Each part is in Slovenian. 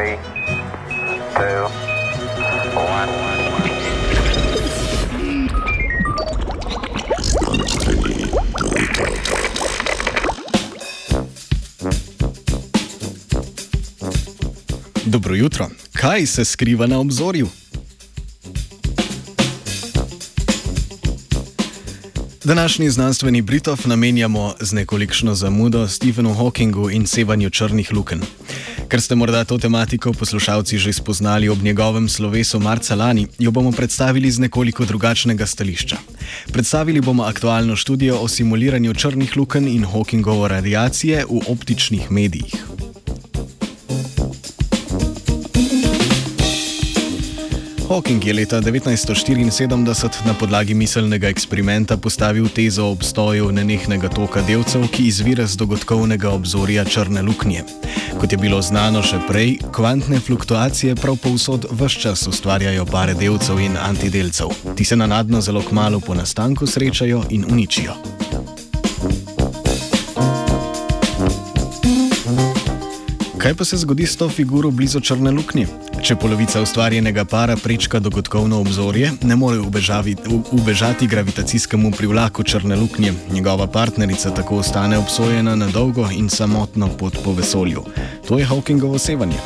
three, two, one. Dobro jutro. Kaj se skriva na obzorju? Današnji znanstveni Britov namenjamo z nekolikšno zamudo Stephenu Hawkingu in sevanju črnih luken. Ker ste morda to tematiko poslušalci že spoznali ob njegovem slovesu marca lani, jo bomo predstavili z nekoliko drugačnega stališča. Predstavili bomo aktualno študijo o simuliranju črnih luken in Hawkingovo radiacije v optičnih medijih. Hawking je leta 1974 na podlagi miselnega eksperimenta postavil tezo o obstoju nenehnega toka delcev, ki izvira z dogodkovnega obzorja črne luknje. Kot je bilo znano še prej, kvantne fluktuacije prav povsod vse čas ustvarjajo pare delcev in antidelcev. Ti se nanadno zelo kmalo po nastanku srečajo in uničijo. Kaj pa se zgodi s to figuro blizu črne luknje? Če polovica ustvarjenega para prečka dogodkovno obzorje, ne more ubežavi, ubežati gravitacijskemu privlaku črne luknje. Njegova partnerica tako ostane obsojena na dolgo in samotno pot po vesolju. To je Hawkingovo sevanje.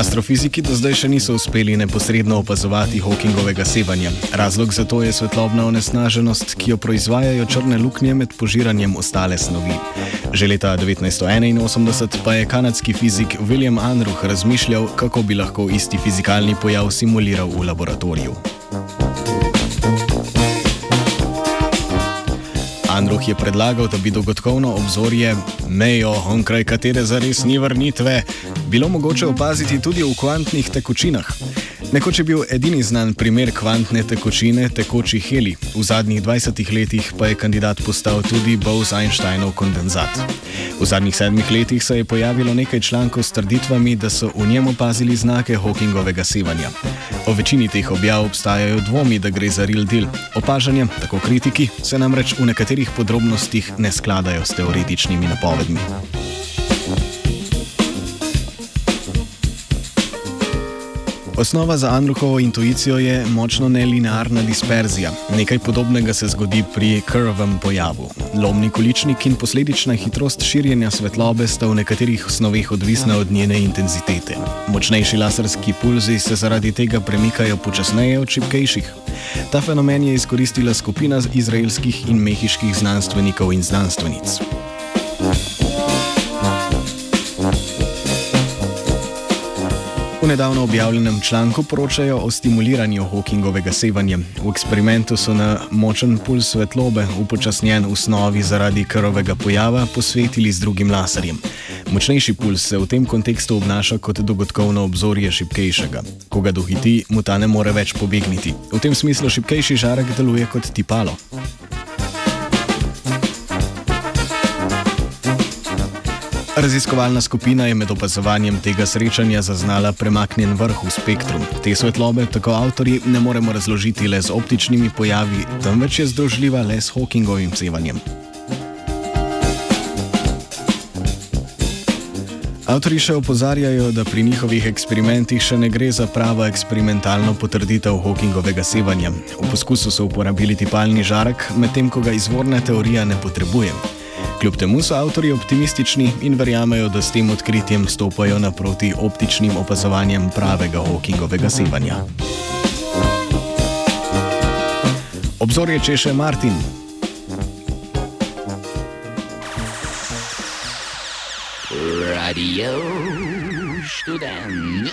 Astrofiziki do zdaj še niso uspeli neposredno opazovati Hawkingovega sevanja. Razlog za to je svetlobna onesnaženost, ki jo proizvajajo črne luknje med požiranjem ostale snovi. Že leta 1981 pa je kanadski fizik William Anruh razmišljal, kako bi lahko isti fizikalni pojav simuliral v laboratoriju. Anruh je predlagal, da bi dogodkovno obzorje, mejo, onkraj katere zares ni vrnitve, bilo mogoče opaziti tudi v kvantnih tekočinah. Nekoč je bil edini znan primer kvantne tekočine tekoči heli, v zadnjih 20 letih pa je kandidat postal tudi Bose-Einsteinov kondenzat. V zadnjih sedmih letih se je pojavilo nekaj člankov s trditvami, da so v njem opazili znake Hawkingovega sevanja. O večini teh objav obstajajo dvomi, da gre za real deal. Opažanje, tako kritiki, se namreč v nekaterih podrobnostih ne skladajo s teoretičnimi napovedmi. Osnova za Andruhovo intuicijo je močno nelinearna disperzija. Nekaj podobnega se zgodi pri krvem pojavu. Lomni količnik in posledična hitrost širjenja svetlobe sta v nekaterih snoveh odvisna od njene intenzitete. Močnejši laserski pulzi se zaradi tega premikajo počasneje od šipkejših. Ta fenomen je izkoristila skupina izraelskih in mehiških znanstvenikov in znanstvenic. Nedavno objavljenem članku poročajo o stimuliranju Hawkingovega sevanja. V eksperimentu so na močen puls svetlobe, upočasnjen v snovi zaradi krvavega pojava, posvetili z drugim laserjem. Močnejši puls se v tem kontekstu obnaša kot dogodkovno obzorje šipkejšega. Ko ga dohiti, mu ta ne more več pobegniti. V tem smislu šipkejši žarek deluje kot tipalo. Raziskovalna skupina je med opazovanjem tega srečanja zaznala premaknjen vrh v spektru. Te svetlobe tako avtori ne moremo razložiti le z optičnimi pojavi, temveč je združljiva le s Hawkingovim sevanjem. Avtori še opozarjajo, da pri njihovih eksperimentih še ne gre za pravo eksperimentalno potrditev Hawkingovega sevanja. V poskusu so uporabili tipalni žarek, medtem ko ga izvorna teorija ne potrebuje. Kljub temu so avtori optimistični in verjamejo, da s tem odkritjem stopajo naproti optičnim opazovanjem pravega Hawkingovega sevanja. Obzorje češe Martin. Radio študent.